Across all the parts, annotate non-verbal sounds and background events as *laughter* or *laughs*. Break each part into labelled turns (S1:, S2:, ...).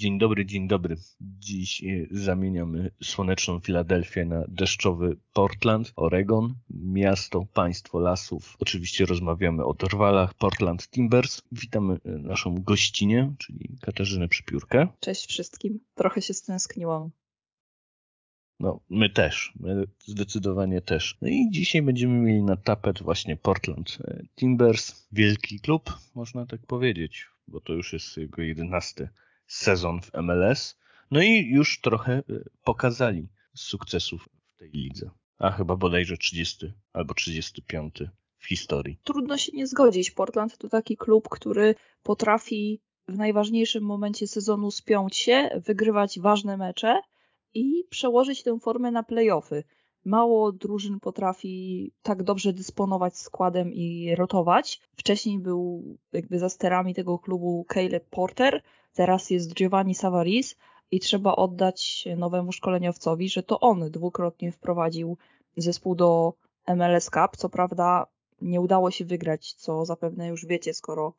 S1: Dzień dobry, dzień dobry. Dziś e, zamieniamy słoneczną Filadelfię na deszczowy Portland, Oregon, miasto, państwo lasów. Oczywiście rozmawiamy o Dorwalach, Portland Timbers. Witamy e, naszą gościnię, czyli Katarzynę Przypiórkę.
S2: Cześć wszystkim. Trochę się stęskniłam.
S1: No, my też. My zdecydowanie też. No i dzisiaj będziemy mieli na tapet właśnie Portland e, Timbers. Wielki klub, można tak powiedzieć, bo to już jest jego jedenasty sezon w MLS. No i już trochę e, pokazali sukcesów w tej lidze. A chyba bodajże 30 albo 35 w historii.
S2: Trudno się nie zgodzić. Portland to taki klub, który potrafi w najważniejszym momencie sezonu spiąć się, wygrywać ważne mecze i przełożyć tę formę na playoffy. Mało drużyn potrafi tak dobrze dysponować składem i rotować. Wcześniej był jakby za sterami tego klubu Caleb Porter, teraz jest Giovanni Savaris i trzeba oddać nowemu szkoleniowcowi, że to on dwukrotnie wprowadził zespół do MLS Cup. Co prawda nie udało się wygrać, co zapewne już wiecie, skoro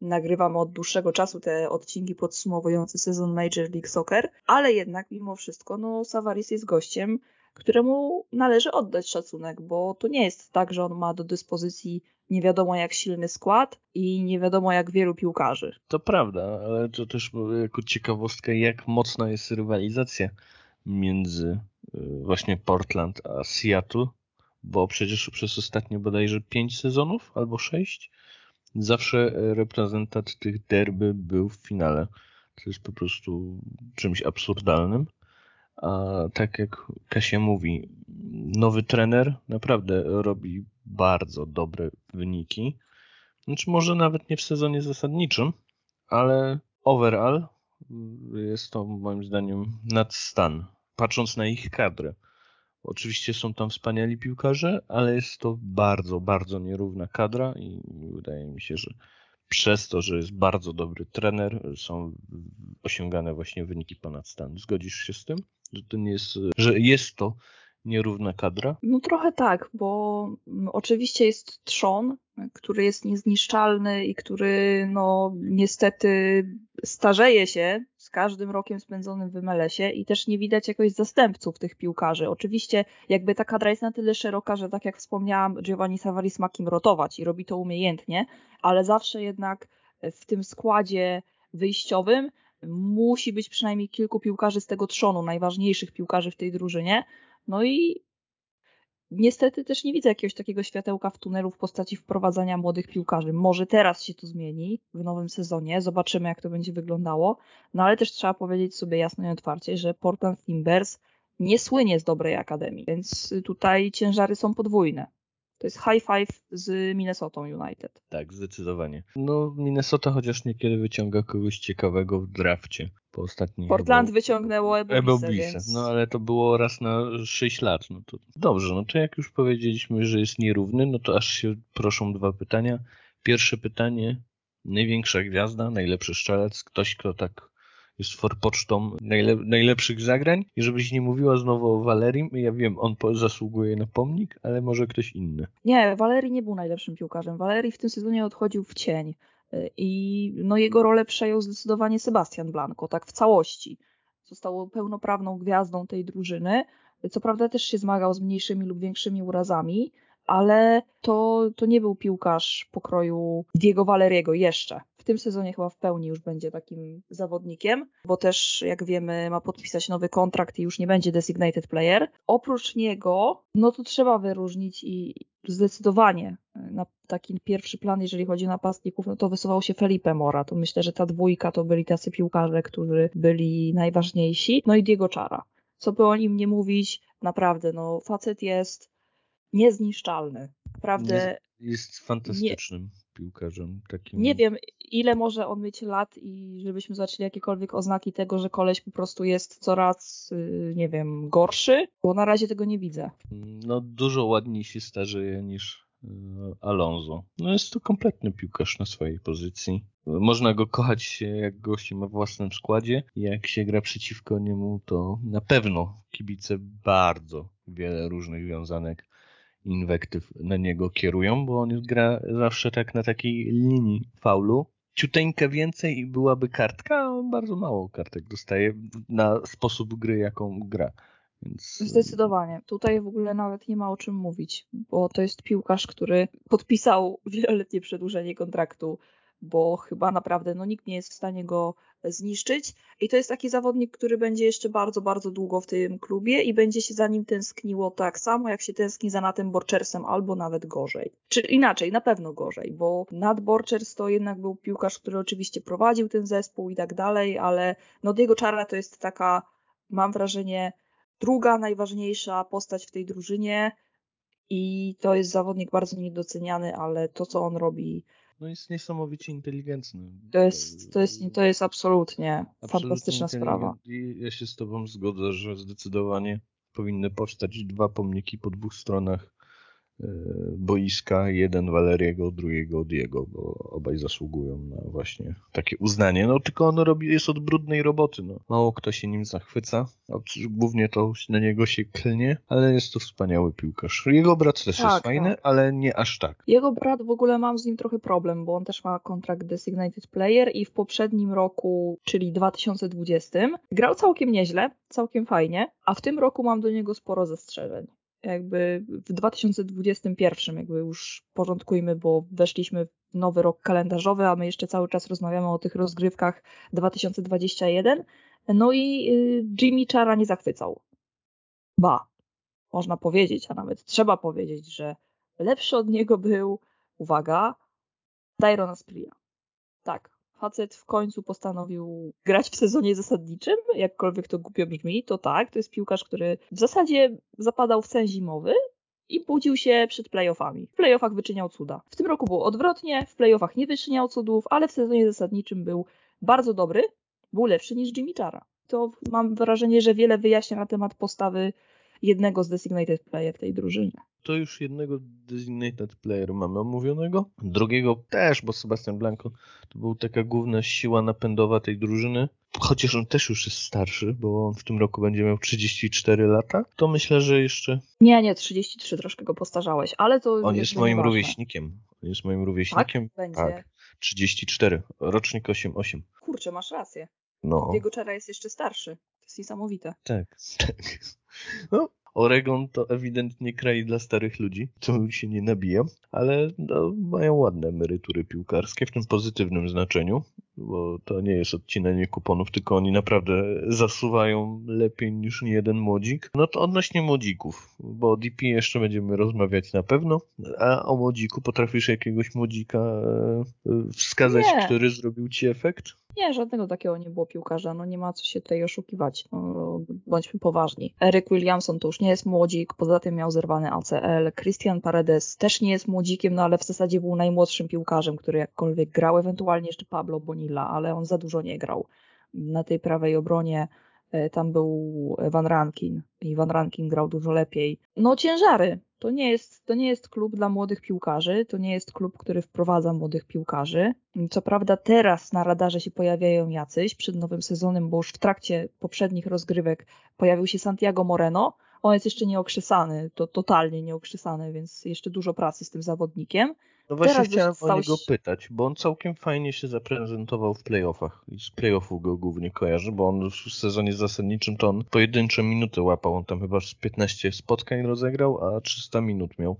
S2: nagrywamy od dłuższego czasu te odcinki podsumowujące sezon Major League Soccer, ale jednak mimo wszystko no Savaris jest gościem, któremu należy oddać szacunek, bo to nie jest tak, że on ma do dyspozycji nie wiadomo jak silny skład i nie wiadomo jak wielu piłkarzy.
S1: To prawda, ale to też jako ciekawostka, jak mocna jest rywalizacja między y, właśnie Portland a Seattle, bo przecież przez ostatnie bodajże pięć sezonów albo sześć zawsze reprezentant tych derby był w finale. To jest po prostu czymś absurdalnym. A tak jak Kasia mówi, nowy trener naprawdę robi bardzo dobre wyniki. Znaczy może nawet nie w sezonie zasadniczym, ale overall jest to moim zdaniem nadstan, patrząc na ich kadrę. Oczywiście są tam wspaniali piłkarze, ale jest to bardzo, bardzo nierówna kadra i wydaje mi się, że przez to, że jest bardzo dobry trener, są osiągane właśnie wyniki ponad stan. Zgodzisz się z tym? Że to nie jest, że jest to nierówna kadra?
S2: No trochę tak, bo oczywiście jest trzon, który jest niezniszczalny i który no niestety starzeje się z każdym rokiem spędzonym w MLS-ie i też nie widać jakoś zastępców tych piłkarzy. Oczywiście jakby ta kadra jest na tyle szeroka, że tak jak wspomniałam, Giovanni Savaris ma kim rotować i robi to umiejętnie, ale zawsze jednak w tym składzie wyjściowym musi być przynajmniej kilku piłkarzy z tego trzonu, najważniejszych piłkarzy w tej drużynie. No i niestety też nie widzę jakiegoś takiego światełka w tunelu w postaci wprowadzania młodych piłkarzy. Może teraz się to zmieni w nowym sezonie, zobaczymy jak to będzie wyglądało, no ale też trzeba powiedzieć sobie jasno i otwarcie, że Portland Timbers nie słynie z dobrej akademii, więc tutaj ciężary są podwójne. To jest high five z Minnesota United.
S1: Tak, zdecydowanie. No, Minnesota chociaż niekiedy wyciąga kogoś ciekawego w drafcie. Po ostatnim.
S2: Portland wyciągnęło Ebobise, więc...
S1: No ale to było raz na 6 lat. No to dobrze, no to jak już powiedzieliśmy, że jest nierówny, no to aż się proszą dwa pytania. Pierwsze pytanie. Największa gwiazda, najlepszy strzelec, ktoś, kto tak jest forpocztą najle najlepszych zagrań. I żebyś nie mówiła znowu o Valerim, ja wiem, on zasługuje na pomnik, ale może ktoś inny.
S2: Nie, Valerii nie był najlepszym piłkarzem. Valerii w tym sezonie odchodził w cień. I no, jego rolę przejął zdecydowanie Sebastian Blanco, tak w całości. Został pełnoprawną gwiazdą tej drużyny. Co prawda też się zmagał z mniejszymi lub większymi urazami, ale to, to nie był piłkarz pokroju Diego Valeriego jeszcze. Tym sezonie chyba w pełni już będzie takim zawodnikiem, bo też, jak wiemy, ma podpisać nowy kontrakt i już nie będzie designated player. Oprócz niego, no to trzeba wyróżnić i zdecydowanie na taki pierwszy plan, jeżeli chodzi o napastników, no to wysuwał się Felipe Mora. To myślę, że ta dwójka to byli tacy piłkarze, którzy byli najważniejsi. No i Diego Czara. Co by o nim nie mówić, naprawdę, no facet jest niezniszczalny. Naprawdę.
S1: Jest, jest fantastycznym nie, piłkarzem. Takim...
S2: Nie wiem, ile może on mieć lat i żebyśmy zobaczyli jakiekolwiek oznaki tego, że koleś po prostu jest coraz, y, nie wiem, gorszy, bo na razie tego nie widzę.
S1: No dużo ładniej się starzeje niż y, Alonso. No jest to kompletny piłkarz na swojej pozycji. Można go kochać, jak gości ma w własnym składzie. Jak się gra przeciwko niemu, to na pewno kibice bardzo wiele różnych wiązanek inwektyw na niego kierują, bo on gra zawsze tak na takiej linii faulu, ciuteńkę więcej i byłaby kartka, a on bardzo mało kartek dostaje na sposób gry, jaką gra. Więc...
S2: Zdecydowanie. Tutaj w ogóle nawet nie ma o czym mówić, bo to jest piłkarz, który podpisał wieloletnie przedłużenie kontraktu, bo chyba naprawdę no, nikt nie jest w stanie go zniszczyć. I to jest taki zawodnik, który będzie jeszcze bardzo, bardzo długo w tym klubie i będzie się za nim tęskniło tak samo, jak się tęskni za Natem Borchersem, albo nawet gorzej. Czy inaczej, na pewno gorzej, bo Nat Borchers to jednak był piłkarz, który oczywiście prowadził ten zespół i tak dalej, ale no Diego Czara to jest taka, mam wrażenie, druga najważniejsza postać w tej drużynie i to jest zawodnik bardzo niedoceniany, ale to, co on robi,
S1: no jest niesamowicie inteligentny.
S2: To jest, to jest, to jest absolutnie, absolutnie fantastyczna sprawa.
S1: I ja się z Tobą zgodzę, że zdecydowanie powinny powstać dwa pomniki po dwóch stronach boiska, jeden Waleriego, drugiego Diego, bo obaj zasługują na właśnie takie uznanie. No tylko on robi, jest od brudnej roboty. No. Mało kto się nim zachwyca, głównie to na niego się klnie, ale jest to wspaniały piłkarz. Jego brat też tak, jest fajny, tak. ale nie aż tak.
S2: Jego brat w ogóle mam z nim trochę problem, bo on też ma kontrakt Designated Player i w poprzednim roku, czyli 2020, grał całkiem nieźle, całkiem fajnie, a w tym roku mam do niego sporo zastrzeżeń jakby w 2021 jakby już porządkujmy, bo weszliśmy w nowy rok kalendarzowy, a my jeszcze cały czas rozmawiamy o tych rozgrywkach 2021. No i y, Jimmy Chara nie zachwycał. Ba, można powiedzieć, a nawet trzeba powiedzieć, że lepszy od niego był, uwaga, Tyron Aspria. Tak, facet w końcu postanowił grać w sezonie zasadniczym, jakkolwiek to głupio brzmi, to tak, to jest piłkarz, który w zasadzie zapadał w sen zimowy i budził się przed playoffami. W playoffach wyczyniał cuda. W tym roku było odwrotnie, w playoffach nie wyczyniał cudów, ale w sezonie zasadniczym był bardzo dobry, był lepszy niż Jimmy Chara. To mam wrażenie, że wiele wyjaśnia na temat postawy jednego z designated player tej drużyny.
S1: To już jednego designated player mamy omówionego. Drugiego też, bo Sebastian Blanco to był taka główna siła napędowa tej drużyny. Chociaż on też już jest starszy, bo on w tym roku będzie miał 34 lata, to myślę, że jeszcze.
S2: Nie, nie, 33 troszkę go postarzałeś, ale to.
S1: On jest moim rówieśnikiem. On jest moim rówieśnikiem.
S2: Tak, będzie. Tak.
S1: 34, rocznik 8-8.
S2: Kurczę, masz rację. No. Jego czera jest jeszcze starszy. To jest niesamowite.
S1: Tak, *laughs* tak. No, Oregon to ewidentnie kraj dla starych ludzi, co się nie nabija, ale no, mają ładne emerytury piłkarskie w tym pozytywnym znaczeniu, bo to nie jest odcinanie kuponów, tylko oni naprawdę zasuwają lepiej niż jeden młodzik. No to odnośnie młodzików, bo o DP jeszcze będziemy rozmawiać na pewno, a o młodziku potrafisz jakiegoś młodzika e, wskazać, nie. który zrobił ci efekt?
S2: Nie, żadnego takiego nie było piłkarza, no nie ma co się tutaj oszukiwać, no, bądźmy poważni. Eric Williamson to już nie jest młodzik, poza tym miał zerwany ACL, Christian Paredes też nie jest młodzikiem, no ale w zasadzie był najmłodszym piłkarzem, który jakkolwiek grał, ewentualnie jeszcze Pablo Ale on za dużo nie grał. Na tej prawej obronie e, tam był Van Rankin i Van Rankin grał dużo lepiej. No ciężary, to nie, jest, to nie jest klub dla młodych piłkarzy, to nie jest klub, który wprowadza młodych piłkarzy. Co prawda teraz na radarze się pojawiają jacyś przed nowym sezonem, bo już w trakcie poprzednich rozgrywek pojawił się Santiago Moreno. On jest jeszcze nieokrzesany, to totalnie nieokrzesany, więc jeszcze dużo pracy z tym zawodnikiem.
S1: No właśnie Teraz chciałem o niego pytać, bo on całkiem fajnie się zaprezentował w playoffach i z playoffów go głównie kojarzy, bo on w sezonie zasadniczym to on pojedyncze minuty łapał, on tam chyba z 15 spotkań rozegrał, a 300 minut miał.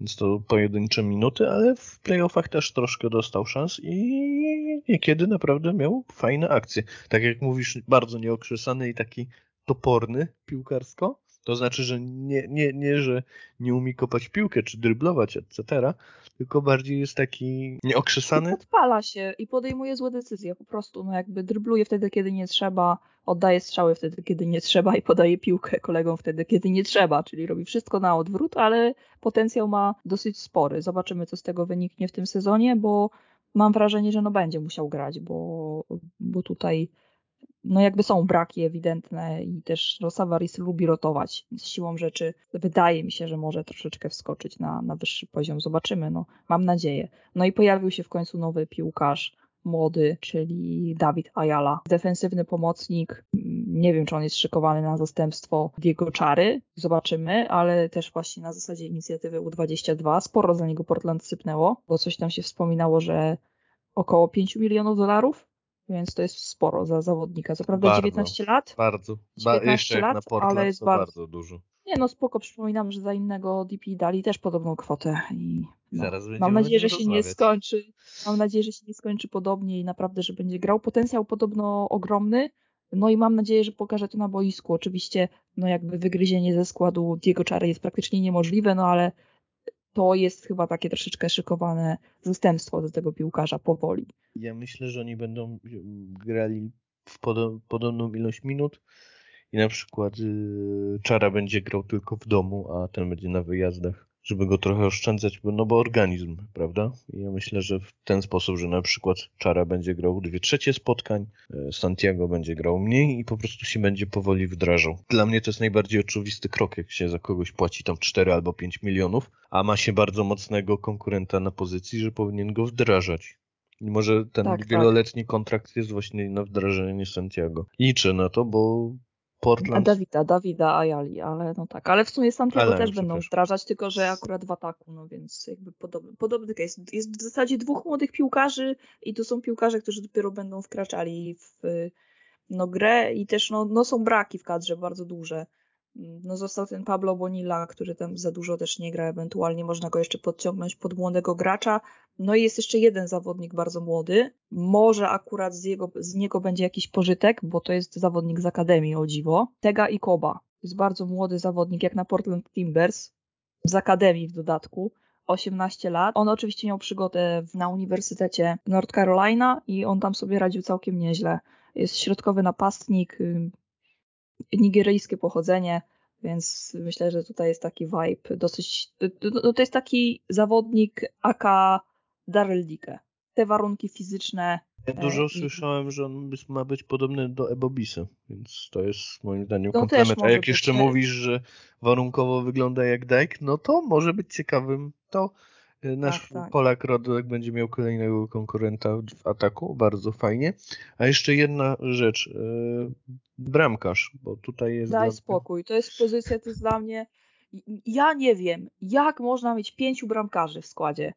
S1: Więc to pojedyncze minuty, ale w playoffach też troszkę dostał szans i niekiedy naprawdę miał fajne akcje. Tak jak mówisz, bardzo nieokrzesany i taki toporny piłkarsko. To znaczy, że nie, nie, nie, że nie umie kopać piłkę czy dryblować, etc., tylko bardziej jest taki nieokrzesany. I
S2: podpala się i podejmuje złe decyzje po prostu. No jakby drybluje wtedy, kiedy nie trzeba, oddaje strzały wtedy, kiedy nie trzeba i podaje piłkę kolegom wtedy, kiedy nie trzeba, czyli robi wszystko na odwrót, ale potencjał ma dosyć spory. Zobaczymy, co z tego wyniknie w tym sezonie, bo mam wrażenie, że no będzie musiał grać, bo, bo tutaj no jakby są braki ewidentne i też no, Savaris lubi rotować. Z siłą rzeczy wydaje mi się, że może troszeczkę wskoczyć na, na wyższy poziom. Zobaczymy, no mam nadzieję. No i pojawił się w końcu nowy piłkarz, młody, czyli Dawid Ayala. Defensywny pomocnik. Nie wiem, czy on jest szykowany na zastępstwo Diego Czary. Zobaczymy, ale też właśnie na zasadzie inicjatywy U22. Sporo za niego Portland sypnęło, bo coś tam się wspominało, że około 5 milionów dolarów, więc to jest sporo za zawodnika. Co prawda
S1: Bardzo,
S2: 19 lat,
S1: Bardzo. Ba,
S2: 19
S1: jeszcze
S2: lat,
S1: na Portland,
S2: ale jest
S1: to
S2: bardzo-
S1: bardzo dużo.
S2: nie no spoko, przypominam, że za innego DP dali też podobną kwotę i no, mam nadzieję, że się nie
S1: rozmawiać.
S2: skończy. Mam nadzieję, że się nie skończy podobnie i naprawdę, że będzie grał. Potencjał podobno ogromny. No i mam nadzieję, że pokaże to na boisku. Oczywiście, no jakby wygryzienie ze składu Diego Czary jest praktycznie niemożliwe, no ale to jest chyba takie troszeczkę szykowane zastępstwo do tego piłkarza powoli.
S1: Ja myślę, że oni będą y, grali w podo- podobną ilość minut i na przykład y, Czara będzie grał tylko w domu, a ten będzie na wyjazdach, żeby go trochę oszczędzać, no bo organizm, prawda? I ja myślę, że w ten sposób, że na przykład Czara będzie grał dwie trzecie spotkań, y, Santiago będzie grał mniej i po prostu się będzie powoli wdrażał. Dla mnie to jest najbardziej oczywisty krok, jak się za kogoś płaci tam 4 albo 5 milionów, a ma się bardzo mocnego konkurenta na pozycji, że powinien go wdrażać. I może ten
S2: Tak, tak.
S1: wieloletni kontrakt jest właśnie na wdrażanie Santiago. Liczę na to, bo Portland
S2: Dawida, Dawida Ayali, ale no tak. Ale w sumie Santiago
S1: Ale,
S2: też będą wdrażać, tylko że akurat w ataku, no więc jakby podobny, podobny case. Jest w zasadzie dwóch młodych piłkarzy i to są piłkarze, którzy dopiero będą wkraczali w no, grę i też no, no są braki w kadrze bardzo duże. No został ten Pablo Bonilla, który tam za dużo też nie gra, ewentualnie można go jeszcze podciągnąć pod młodego gracza. No i jest jeszcze jeden zawodnik bardzo młody. Może akurat z, jego, z niego będzie jakiś pożytek, bo to jest zawodnik z Akademii, o dziwo. Tega i Koba. Jest bardzo młody zawodnik, jak na Portland Timbers. Z Akademii w dodatku. 18 lat. On oczywiście miał przygodę na Uniwersytecie North Carolina i on tam sobie radził całkiem nieźle. Jest środkowy napastnik, nigeryjskie pochodzenie, więc myślę, że tutaj jest taki vibe dosyć. No to jest taki zawodnik aka Daryl. Te warunki fizyczne.
S1: Ja dużo
S2: i-
S1: słyszałem, że on ma być podobny do Ebobisa, więc to jest moim zdaniem
S2: No
S1: komplement. A jak jeszcze
S2: e-
S1: mówisz, że warunkowo wygląda jak Dijk, no to może być ciekawym. To nasz
S2: Tak, tak.
S1: Polak Rodek będzie miał kolejnego konkurenta w ataku, bardzo fajnie. A jeszcze jedna rzecz, y, bramkarz, bo tutaj jest...
S2: Daj
S1: dla-
S2: spokój. To jest pozycja, to jest dla mnie. Ja nie wiem, jak można mieć pięciu bramkarzy w składzie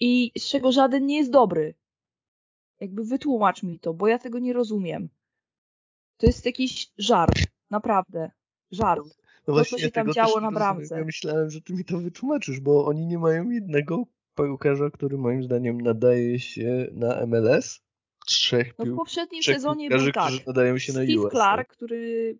S2: i z czego żaden nie jest dobry. Jakby wytłumacz mi to, bo ja tego nie rozumiem. To jest jakiś żart, naprawdę. Żart.
S1: No
S2: to, co się tam działo na bramce.
S1: Ja myślałem, że ty mi to wytłumaczysz, bo oni nie mają jednego piłkarza, który moim zdaniem nadaje się na MLS. Trzech,
S2: No w poprzednim
S1: trzech
S2: sezonie
S1: piłkarzy,
S2: był tak.
S1: nadają się na
S2: Steve
S1: US.
S2: Clark, który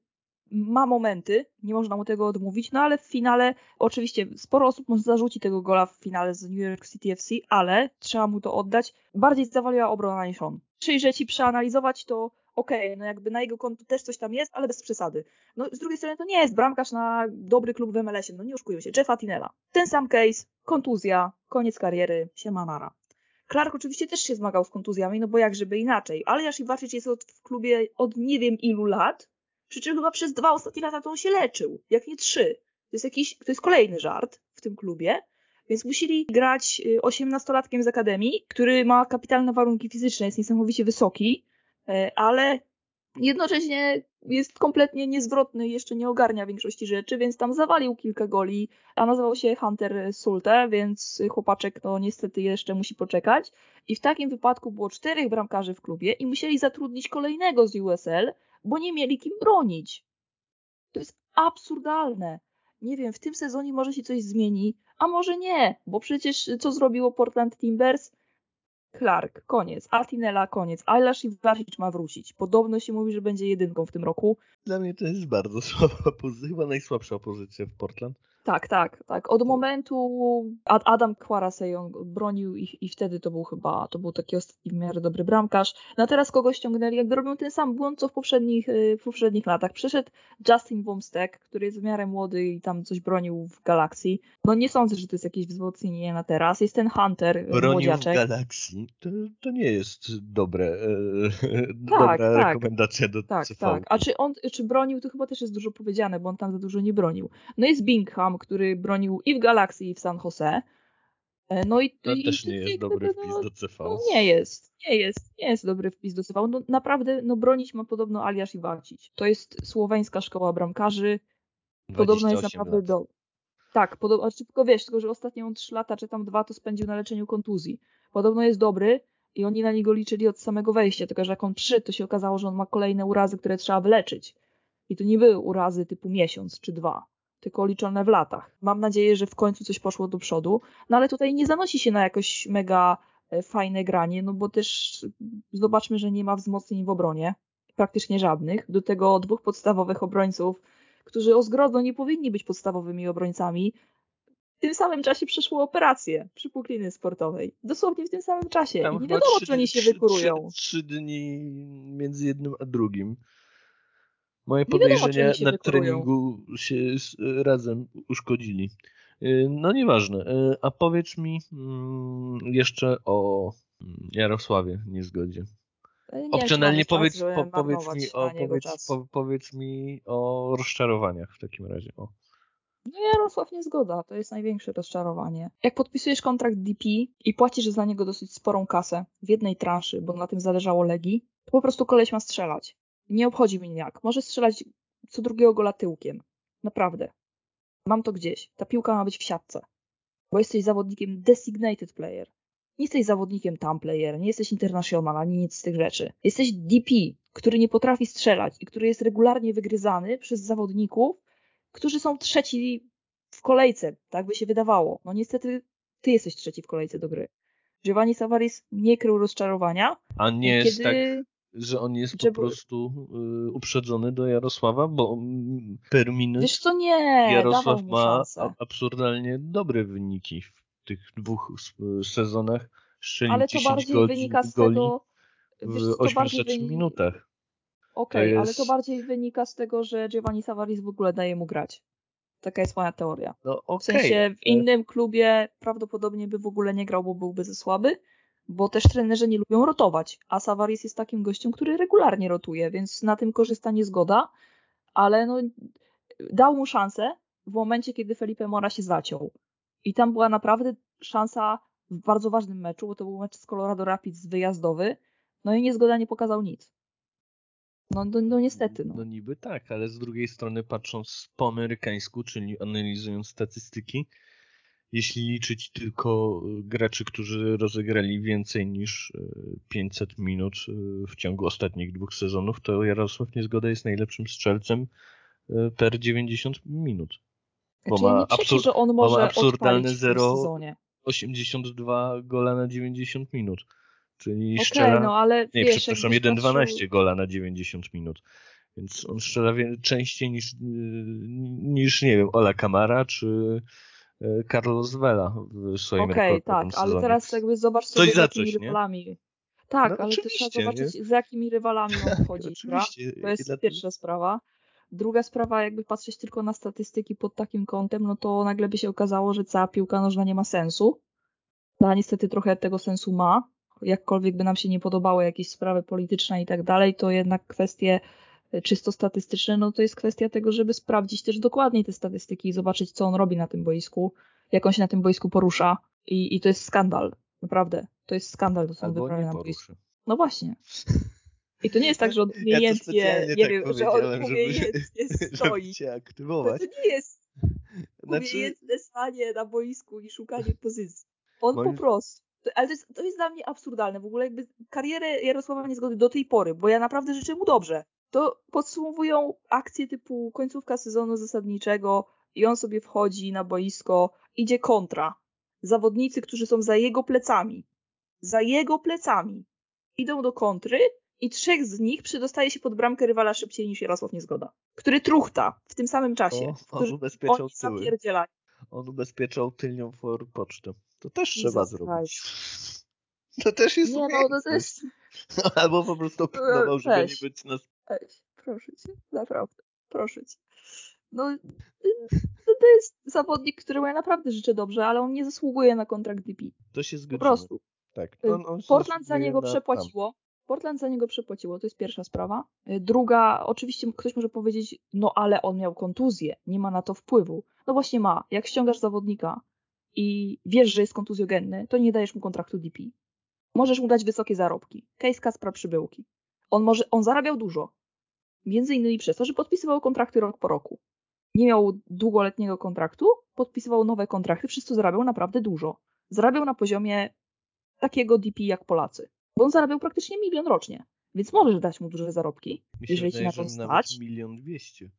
S2: ma momenty, nie można mu tego odmówić, no ale w finale, oczywiście sporo osób może zarzuci tego gola w finale z New York City FC, ale trzeba mu to oddać. Bardziej zawaliła obrona niż on. Przyjrzeć i przeanalizować to, okej, no jakby na jego konto też coś tam jest, ale bez przesady. No z drugiej strony to nie jest bramkarz na dobry klub w MLS-ie, no nie oszukujmy się, Jeffa Tinella. Ten sam case, kontuzja, koniec kariery, siemanara. Clark oczywiście też się zmagał z kontuzjami, no bo jak żeby inaczej, ale Jasz Iwaczyć jest od, w klubie od nie wiem ilu lat, przy czym chyba przez dwa ostatnie lata to on się leczył, jak nie trzy. To jest jakiś, to jest kolejny żart w tym klubie, więc musieli grać y, osiemnastolatkiem z akademii, który ma kapitalne warunki fizyczne, jest niesamowicie wysoki, ale jednocześnie jest kompletnie niezwrotny jeszcze nie ogarnia większości rzeczy, więc tam zawalił kilka goli, a nazywał się Hunter Sulte, więc chłopaczek no niestety jeszcze musi poczekać. I w takim wypadku było czterech bramkarzy w klubie i musieli zatrudnić kolejnego z USL, bo nie mieli kim bronić. To jest absurdalne. Nie wiem, w tym sezonie może się coś zmieni, a może nie, bo przecież co zrobiło Portland Timbers? Clark, koniec. Atinella, koniec. Aylash i Vlasic ma wrócić. Podobno się mówi, że będzie jedynką w tym roku.
S1: Dla mnie to jest bardzo *laughs* słaba pozycja, chyba najsłabsza pozycja w Portland.
S2: Tak, tak, tak. Od momentu Ad- Adam Kwarasej on bronił ich i wtedy to był chyba, to był taki ostatni w miarę dobry bramkarz. No teraz kogo ściągnęli? Jakby robią ten sam błąd, co w poprzednich, y, w poprzednich latach. Przyszedł Justin Womstek, który jest w miarę młody i tam coś bronił w Galaxii. No nie sądzę, że to jest jakieś wzmocnienie na teraz. Jest ten Hunter, y,
S1: Bronił w
S2: młodziaczek.
S1: Galaxii. To, to nie jest dobre, e, *laughs*
S2: Tak,
S1: dobra
S2: tak.
S1: rekomendacja do
S2: Tak,
S1: CV.
S2: tak. A czy on, czy bronił, to chyba też jest dużo powiedziane, bo on tam za dużo nie bronił. No jest Bingham, który bronił i w Galaxii, i w San Jose. E, No i
S1: To
S2: i-
S1: też nie jest dobry wpis do CV.
S2: No nie jest, nie jest, nie jest dobry wpis do CV. No naprawdę, no bronić ma podobno Aliasz Iwacić. To jest słoweńska szkoła bramkarzy. Podobno jest
S1: 28
S2: naprawdę
S1: lat.
S2: do. Tak, podobno, tylko wiesz, tylko że ostatnie on 3 lata, czy tam dwa, to spędził na leczeniu kontuzji. Podobno jest dobry I oni na niego liczyli od samego wejścia, tylko że jak on przyszedł, to się okazało, że on ma kolejne urazy, które trzeba wyleczyć. I to nie były urazy typu miesiąc czy dwa, tylko liczone w latach. Mam nadzieję, że w końcu coś poszło do przodu, no ale tutaj nie zanosi się na jakoś mega e, fajne granie, no bo też zobaczmy, że nie ma wzmocnień w obronie, praktycznie żadnych. Do tego dwóch podstawowych obrońców, którzy o zgrozo nie powinni być podstawowymi obrońcami, w tym samym czasie przeszło operację przypukliny sportowej. Dosłownie w tym samym czasie. Tam I nie wiadomo, czy oni się trzy, wykurują.
S1: Trzy, trzy, dni między jednym a drugim. Moje podejrzenia na treningu się razem uszkodzili. Y, no nieważne. Y, a powiedz mi mm, jeszcze o mm, Jarosławie Niezgodzie. Nie Opcjonalnie powiedz, po, powiedz, mi o, powiedz, po, powiedz mi o rozczarowaniach w takim razie. O.
S2: No Jarosław nie zgoda, to jest największe rozczarowanie. Jak podpisujesz kontrakt DP i płacisz za niego dosyć sporą kasę w jednej transzy, bo na tym zależało Legii, to po prostu koleś ma strzelać. Nie obchodzi mnie jak. Może strzelać co drugiego gola tyłkiem. Naprawdę. Mam to gdzieś. Ta piłka ma być w siatce. Bo jesteś zawodnikiem designated player. Nie jesteś zawodnikiem tam player, nie jesteś international, ani nic z tych rzeczy. Jesteś DP, który nie potrafi strzelać i który jest regularnie wygryzany przez zawodników, którzy są trzeci w kolejce, tak by się wydawało. No niestety ty jesteś trzeci w kolejce do gry. Giovanni Savaris nie krył rozczarowania.
S1: A nie kiedy... jest tak, że on jest po prostu y, uprzedzony do Jarosława, bo per minut
S2: Wiesz co, nie,
S1: Jarosław ma absurdalnie dobre wyniki w tych dwóch sezonach. Ale to bardziej goli, wynika z tego, w 800 minutach.
S2: Okej, okay, jest... ale to bardziej wynika z tego, że Giovanni Savaris w ogóle daje mu grać. Taka jest moja teoria.
S1: No, okay.
S2: W sensie w innym klubie prawdopodobnie by w ogóle nie grał, bo byłby za słaby, bo też trenerzy nie lubią rotować, a Savaris jest takim gościem, który regularnie rotuje, więc na tym korzysta niezgoda, ale no, dał mu szansę w momencie, kiedy Felipe Mora się zaciął. I tam była naprawdę szansa w bardzo ważnym meczu, bo to był mecz z Colorado Rapids wyjazdowy, no i niezgoda nie pokazał nic. No, no, no, niestety. No.
S1: no niby tak, ale z drugiej strony patrząc po amerykańsku, czyli analizując statystyki, jeśli liczyć tylko graczy, którzy rozegrali więcej niż 500 e, minut e, w ciągu ostatnich dwóch sezonów, to Jarosław Niezgoda jest najlepszym strzelcem per 90 minut.
S2: Bo Czyli ma, absur- że on może ma absurdalne
S1: 0,82 gola na 90 minut. Czyli okay, strzela... no ale nie, wiesz, przepraszam, 1,12 patrzył... gola na 90 minut. Więc on strzela częściej niż, niż nie wiem, Ola Kamara czy Carlos Vela w swoim Okej, okay,
S2: tak, ale teraz jakby zobacz sobie, z jakimi rywalami. Tak, no, ale też trzeba zobaczyć, nie? z jakimi rywalami *laughs* on wchodzi. to jest pierwsza sprawa. Druga sprawa, jakby patrzeć tylko na statystyki pod takim kątem, no to nagle by się okazało, że cała piłka nożna nie ma sensu. No, a niestety trochę tego sensu ma, jakkolwiek by nam się nie podobały jakieś sprawy polityczne i tak dalej, to jednak kwestie e, czysto statystyczne, no to jest kwestia tego, żeby sprawdzić też dokładniej te statystyki i zobaczyć, co on robi na tym boisku, jak on się na tym boisku porusza. I, i to jest skandal, naprawdę. To jest skandal, to są wyprawy na boisku. No właśnie. I to nie jest tak, że on umiejętnie, *laughs* ja nie tak wiem, że on umiejętnie *laughs* stoi.
S1: Aktywować.
S2: To, to nie jest *laughs* znaczy... umiejętne stanie na boisku i szukanie pozycji. On Moim... po prostu ale to jest, to jest dla mnie absurdalne. W ogóle jakby karierę Jarosława Niezgody do tej pory, bo ja naprawdę życzę mu dobrze. To podsumowują akcje typu końcówka sezonu zasadniczego i on sobie wchodzi na boisko, idzie kontra. Zawodnicy, którzy są za jego plecami, za jego plecami, idą do kontry i trzech z nich przedostaje się pod bramkę rywala szybciej niż Jarosław Niezgoda, który truchta w tym samym czasie.
S1: O, on ubezpieczał tyły. On ubezpieczał tylnią for pocztę. To też trzeba zrobić. *laughs* To też jest Nie, no, to też... *laughs* Albo po prostu pilnował, żeby nie być na...
S2: Weź, proszę cię, naprawdę, proszę cię. No, y, to jest zawodnik, któremu ja naprawdę życzę dobrze, ale on nie zasługuje na kontrakt DP.
S1: To się zgodzimy.
S2: Po prostu.
S1: Tak.
S2: Y, on, on Portland za niego przepłaciło. Tam. Portland za niego przepłaciło, to jest pierwsza sprawa. Y, druga, oczywiście ktoś może powiedzieć, no ale on miał kontuzję, nie ma na to wpływu. No właśnie ma. Jak ściągasz zawodnika, i wiesz, że jest kontuzjogenny, to nie dajesz mu kontraktu DP. Możesz mu dać wysokie zarobki. Case Kaspra przybyłki. On, może, on zarabiał dużo. Między innymi przez to, że podpisywał kontrakty rok po roku. Nie miał długoletniego kontraktu, podpisywał nowe kontrakty, co zarabiał naprawdę dużo. Zarabiał na poziomie takiego DP jak Polacy. bo on zarabiał praktycznie milion rocznie. Więc możesz dać mu duże zarobki,
S1: mi się
S2: jeżeli
S1: wydaje,
S2: ci na to stać.
S1: milion dwieście.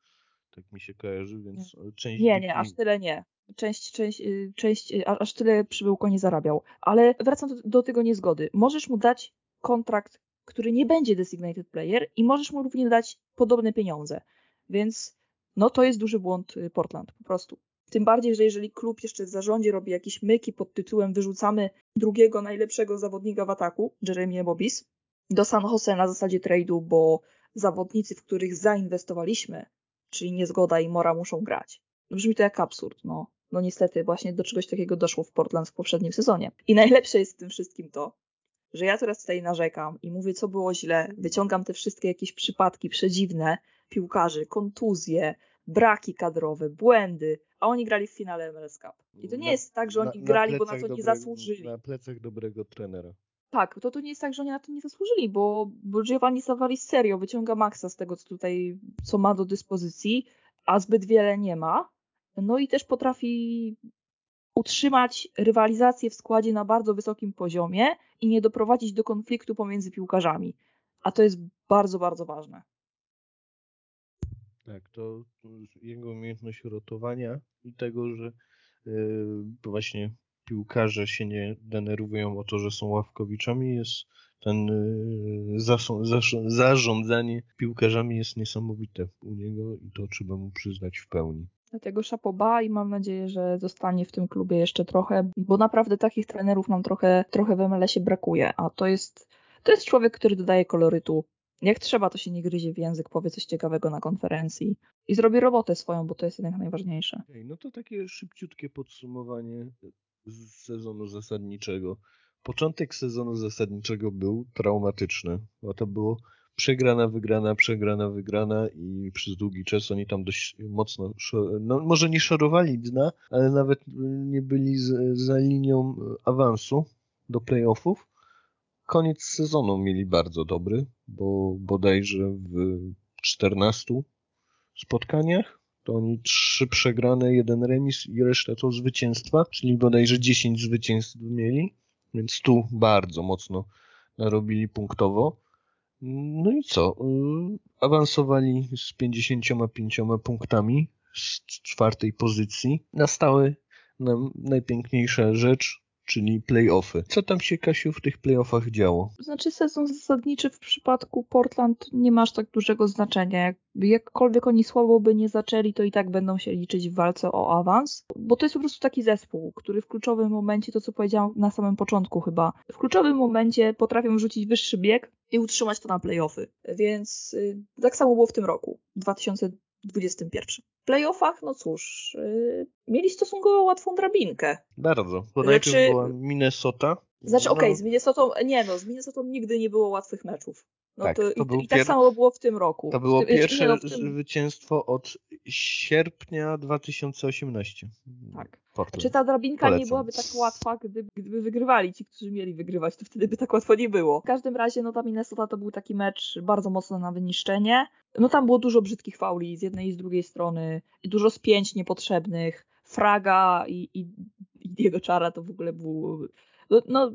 S1: Tak mi się kojarzy, więc część
S2: Nie, nie,
S1: DP
S2: aż tyle nie. Część, część, y, część, y, aż tyle przybyłko nie zarabiał. Ale wracam do, do tego niezgody. Możesz mu dać kontrakt, który nie będzie designated player i możesz mu również dać podobne pieniądze. Więc no to jest duży błąd y, Portland, po prostu. Tym bardziej, że jeżeli klub jeszcze w zarządzie robi jakieś myki pod tytułem wyrzucamy drugiego najlepszego zawodnika w ataku, Jeremy Bobis, do San Jose na zasadzie trade'u, bo zawodnicy, w których zainwestowaliśmy, czyli niezgoda i mora muszą grać. Brzmi to jak absurd, no. No niestety, właśnie do czegoś takiego doszło w Portland w poprzednim sezonie. I najlepsze jest w tym wszystkim to, że ja teraz tutaj narzekam i mówię, co było źle, wyciągam te wszystkie jakieś przypadki przedziwne piłkarzy, kontuzje, braki kadrowe, błędy, a oni grali w finale MLS Cup. I to nie
S1: Na-
S2: jest tak, że oni
S1: na- na
S2: grali, bo na to nie zasłużyli.
S1: Na plecach dobrego trenera.
S2: Tak, to, to nie jest tak, że oni na to nie zasłużyli, bo, bo Giovanni Savali serio wyciąga maksa z tego, co tutaj, co ma do dyspozycji, a zbyt wiele nie ma. No i też potrafi utrzymać rywalizację w składzie na bardzo wysokim poziomie i nie doprowadzić do konfliktu pomiędzy piłkarzami. A to jest bardzo, bardzo ważne.
S1: Tak, to jego umiejętność rotowania i tego, że yy, właśnie piłkarze się nie denerwują o to, że są ławkowiczami, jest ten yy, zarządzanie piłkarzami jest niesamowite u niego i to trzeba mu przyznać w pełni.
S2: Dlatego szapoba i mam nadzieję, że zostanie w tym klubie jeszcze trochę, bo naprawdę takich trenerów nam trochę, trochę w MLS-ie brakuje, a to jest, to jest człowiek, który dodaje kolorytu. Jak trzeba, to się nie gryzie w język, powie coś ciekawego na konferencji i zrobi robotę swoją, bo to jest jednak najważniejsze.
S1: Okej, no to takie szybciutkie podsumowanie sezonu zasadniczego. Początek sezonu zasadniczego był traumatyczny, bo to było przegrana, wygrana, przegrana, wygrana i przez długi czas oni tam dość mocno, no może nie szorowali dna, ale nawet nie byli z, za linią awansu do playoffów. Koniec sezonu mieli bardzo dobry, bo bodajże w 14 spotkaniach to oni trzy przegrane, jeden remis i reszta to zwycięstwa, czyli bodajże 10 zwycięstw mieli, więc tu bardzo mocno narobili punktowo. No i co? Yy, Awansowali z 55 punktami z czwartej pozycji. Nastały nam najpiękniejsza rzecz, czyli playoffy. Co tam się, Kasiu, w tych playoffach działo?
S2: Znaczy sezon zasadniczy w przypadku Portland nie ma aż tak dużego znaczenia. Jak- Jakkolwiek oni słabo by nie zaczęli, to i tak będą się liczyć w walce o awans, bo to jest po prostu taki zespół, który w kluczowym momencie, to co powiedziałam na samym początku chyba, w kluczowym momencie potrafią rzucić wyższy bieg i utrzymać to na playoffy. Więc y, tak samo było w tym roku, 2021. W playoffach, no cóż, y, mieli stosunkowo łatwą drabinkę.
S1: Bardzo, bo
S2: Znaczy-
S1: najpierw była Minnesota.
S2: Znaczy,
S1: No,
S2: okej, z Minnesotą, nie no, z Minnesotą nigdy nie było łatwych meczów. No
S1: Tak,
S2: to,
S1: to
S2: i, i tak samo było w tym roku.
S1: To było
S2: tym,
S1: pierwsze
S2: tym,
S1: zwycięstwo od sierpnia 2018.
S2: Tak.
S1: Portland.
S2: Czy ta drabinka
S1: Polecam.
S2: nie byłaby tak łatwa, gdyby, gdyby wygrywali ci, którzy mieli wygrywać, to wtedy by tak łatwo nie było. W każdym razie, no ta Minnesota to był taki mecz bardzo mocno na wyniszczenie. No tam było dużo brzydkich fauli z jednej i z drugiej strony, dużo spięć niepotrzebnych. Fraga i, i, i Diego Czara to w ogóle był... No, no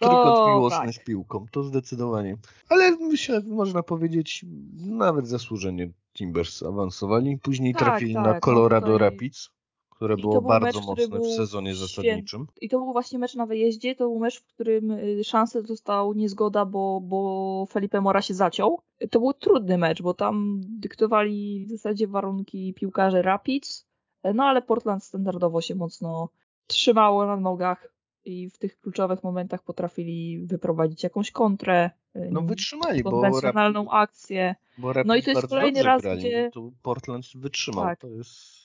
S1: Trójkąt miłosny
S2: tak.
S1: z piłką, to zdecydowanie. Ale myślę, można powiedzieć, nawet zasłużenie Timbers awansowali. Później
S2: Tak,
S1: trafili
S2: tak,
S1: na
S2: no
S1: Colorado Rapids, które
S2: I
S1: było
S2: był
S1: bardzo
S2: mecz,
S1: mocne w sezonie zasadniczym.
S2: I to był właśnie mecz na wyjeździe, to był mecz, w którym y, szansę dostał niezgoda, bo, bo Felipe Mora się zaciął. To był trudny mecz, bo tam dyktowali w zasadzie warunki piłkarze Rapids, no ale Portland standardowo się mocno trzymało na nogach i w tych kluczowych momentach potrafili wyprowadzić jakąś kontrę, y,
S1: No wytrzymali, bo,
S2: konwencjonalną akcję.
S1: bo
S2: No i to jest kolejny raz,
S1: grali.
S2: gdzie-
S1: To Portland wytrzymał.
S2: Tak.
S1: To jest...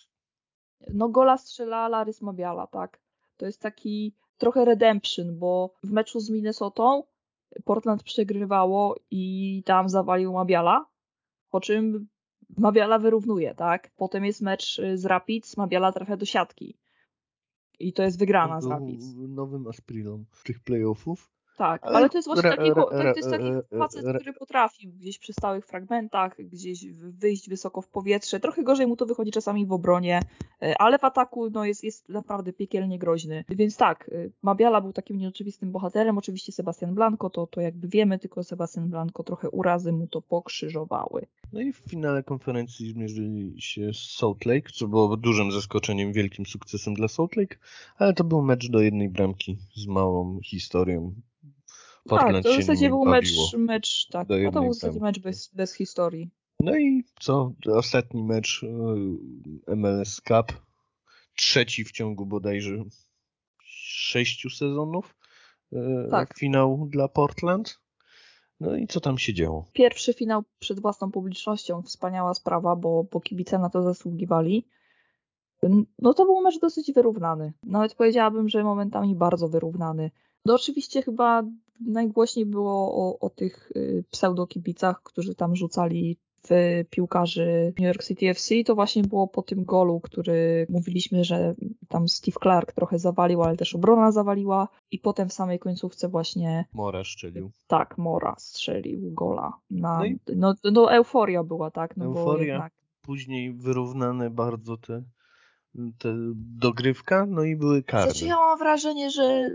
S2: no gola strzela Larys Mabiala, tak. To jest taki trochę redemption, bo w meczu z Minnesotą Portland przegrywało i tam zawalił Mabiala, po czym Mabiala wyrównuje, tak. Potem jest mecz y, z Rapids, Mabiala trafia do siatki. I to jest wygrana z Rapids.
S1: nowym aspirą tych playoffów.
S2: Tak, ale, to jest właśnie taki, to jest taki facet, który potrafi gdzieś przy stałych fragmentach, gdzieś wyjść wysoko w powietrze. Trochę gorzej mu to wychodzi czasami w obronie, e, ale w ataku no, jest, jest naprawdę piekielnie groźny. Więc tak, e, Mabiala był takim nieoczywistym bohaterem. Oczywiście Sebastian Blanco, to, to jakby wiemy, tylko Sebastian Blanco trochę urazy mu to pokrzyżowały.
S1: No i w finale konferencji zmierzyli się z Salt Lake, co było dużym zaskoczeniem, wielkim sukcesem dla Salt Lake, ale to był mecz do jednej bramki z małą historią
S2: Portland tak, to w zasadzie był mecz, mecz tak, no to był w zasadzie mecz bez, bez historii.
S1: No i co, ostatni mecz e, MLS Cup, trzeci w ciągu bodajże sześciu sezonów, e, tak. finał dla Portland. No i co tam się działo?
S2: Pierwszy finał przed własną publicznością, wspaniała sprawa, bo, bo kibice na to zasługiwali. No to był mecz dosyć wyrównany. Nawet powiedziałabym, że momentami bardzo wyrównany. No oczywiście chyba najgłośniej było o, o tych y, pseudokibicach, którzy tam rzucali w piłkarzy New York City FC, to właśnie było po tym golu, który mówiliśmy, że tam Steve Clark trochę zawalił, ale też obrona zawaliła i potem w samej końcówce właśnie
S1: Mora strzelił.
S2: Tak, Mora strzelił gola. Na, no, i... no, no euforia była, tak? No
S1: euforia, jednak... później wyrównane bardzo te, te dogrywka, no i były karne.
S2: Znaczy ja mam wrażenie, że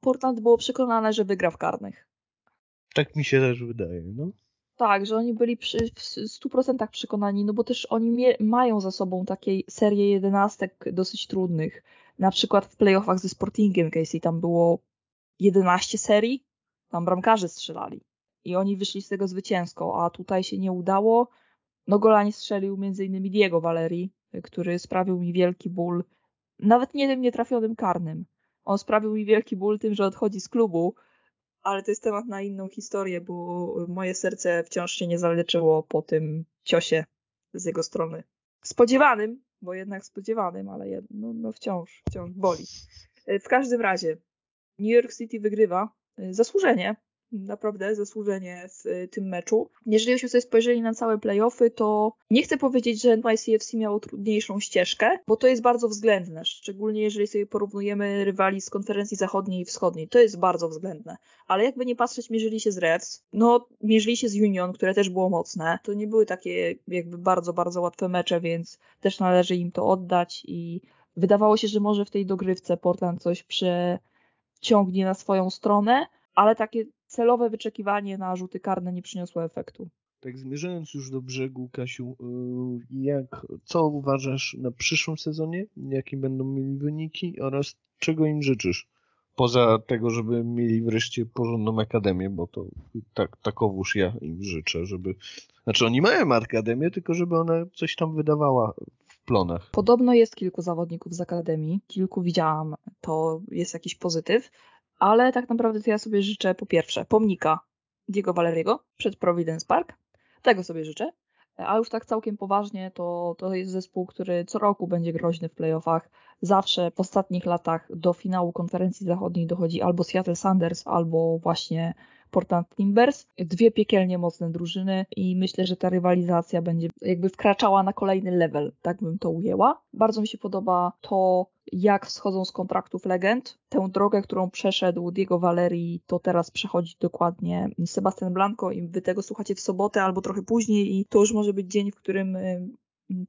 S2: Portland było przekonane, że wygra w karnych.
S1: Tak mi się też wydaje, no.
S2: Tak, że oni byli przy, w 100% przekonani, no bo też oni mie- mają za sobą takiej serię jedenastek dosyć trudnych. Na przykład w playoffach ze Sportingiem Casey tam było 11 serii, tam bramkarze strzelali. I oni wyszli z tego zwycięsko, a tutaj się nie udało. No gola nie strzelił m.in. Diego Valeri, który sprawił mi wielki ból, nawet nie tym nietrafionym karnym. On sprawił mi wielki ból tym, że odchodzi z klubu, ale to jest temat na inną historię, bo moje serce wciąż się nie zaleczyło po tym ciosie z jego strony. Spodziewanym, bo jednak spodziewanym, ale no, no wciąż, wciąż boli. W każdym razie New York City wygrywa zasłużenie, naprawdę zasłużenie w y, tym meczu. Jeżeli byśmy sobie spojrzeli na całe playoffy, to nie chcę powiedzieć, że NYCFC miało trudniejszą ścieżkę, bo to jest bardzo względne, szczególnie jeżeli sobie porównujemy rywali z konferencji zachodniej i wschodniej. To jest bardzo względne. Ale jakby nie patrzeć, mierzyli się z Reds, no mierzyli się z Union, które też było mocne. To nie były takie jakby bardzo, bardzo łatwe mecze, więc też należy im to oddać i wydawało się, że może w tej dogrywce Portland coś przeciągnie na swoją stronę, ale takie celowe wyczekiwanie na rzuty karne nie przyniosło efektu.
S1: Tak zmierzając już do brzegu, Kasiu, y, jak, co uważasz na przyszłym sezonie? Jakie będą mieli wyniki oraz czego im życzysz? Poza tego, żeby mieli wreszcie porządną akademię, bo to tak, takowóż ja im życzę, żeby... Znaczy oni mają akademię, tylko żeby ona coś tam wydawała w plonach.
S2: Podobno jest kilku zawodników z akademii, kilku widziałam, to jest jakiś pozytyw ale tak naprawdę to ja sobie życzę po pierwsze pomnika Diego Valeriego przed Providence Park. Tego sobie życzę. A już tak całkiem poważnie, to, to jest zespół, który co roku będzie groźny w playoffach. Zawsze w ostatnich latach do finału konferencji zachodniej dochodzi albo Seattle Sanders, albo właśnie Portland Timbers. Dwie piekielnie mocne drużyny i myślę, że ta rywalizacja będzie jakby wkraczała na kolejny level, tak bym to ujęła. Bardzo mi się podoba to, jak wschodzą z kontraktów legend. Tę drogę, którą przeszedł Diego Valeri, to teraz przechodzi dokładnie Sebastian Blanco i wy tego słuchacie w sobotę albo trochę później i to już może być dzień, w którym y,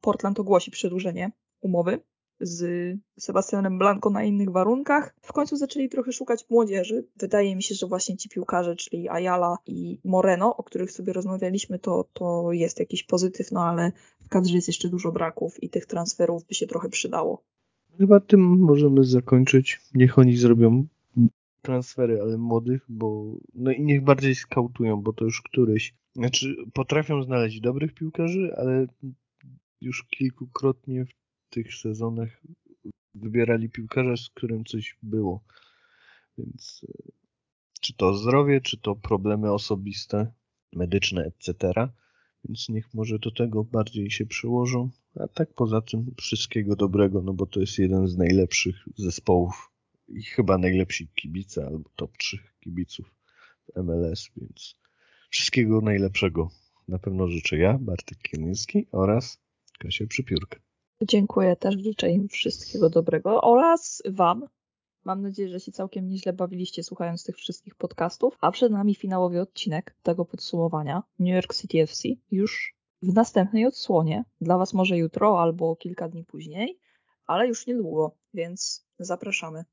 S2: Portland ogłosi przedłużenie umowy z Sebastianem Blanco na innych warunkach. W końcu zaczęli trochę szukać młodzieży. Wydaje mi się, że właśnie ci piłkarze, czyli Ayala i Moreno, o których sobie rozmawialiśmy, to, to jest jakiś pozytyw, no ale w kadrze jest jeszcze dużo braków i tych transferów by się trochę przydało.
S1: Chyba tym możemy zakończyć. Niech oni zrobią transfery, ale młodych, bo no i niech bardziej skautują, bo to już któryś. Znaczy, potrafią znaleźć dobrych piłkarzy, ale już kilkukrotnie w tych sezonach wybierali piłkarza, z którym coś było. Więc e, czy to zdrowie, czy to problemy osobiste, medyczne, etc. Więc niech może do tego bardziej się przyłożą. A tak poza tym wszystkiego dobrego, no bo to jest jeden z najlepszych zespołów i chyba najlepsi kibice albo top 3 kibiców w MLS, więc wszystkiego najlepszego na pewno życzę ja, Bartek Kielnicki oraz Kasia Przypiórka.
S2: Dziękuję też, życzę im wszystkiego dobrego oraz Wam, Mam nadzieję, że się całkiem nieźle bawiliście słuchając tych wszystkich podcastów, a przed nami finałowy odcinek tego podsumowania New York City FC już w następnej odsłonie. Dla Was może jutro albo kilka dni później, ale już niedługo, więc zapraszamy.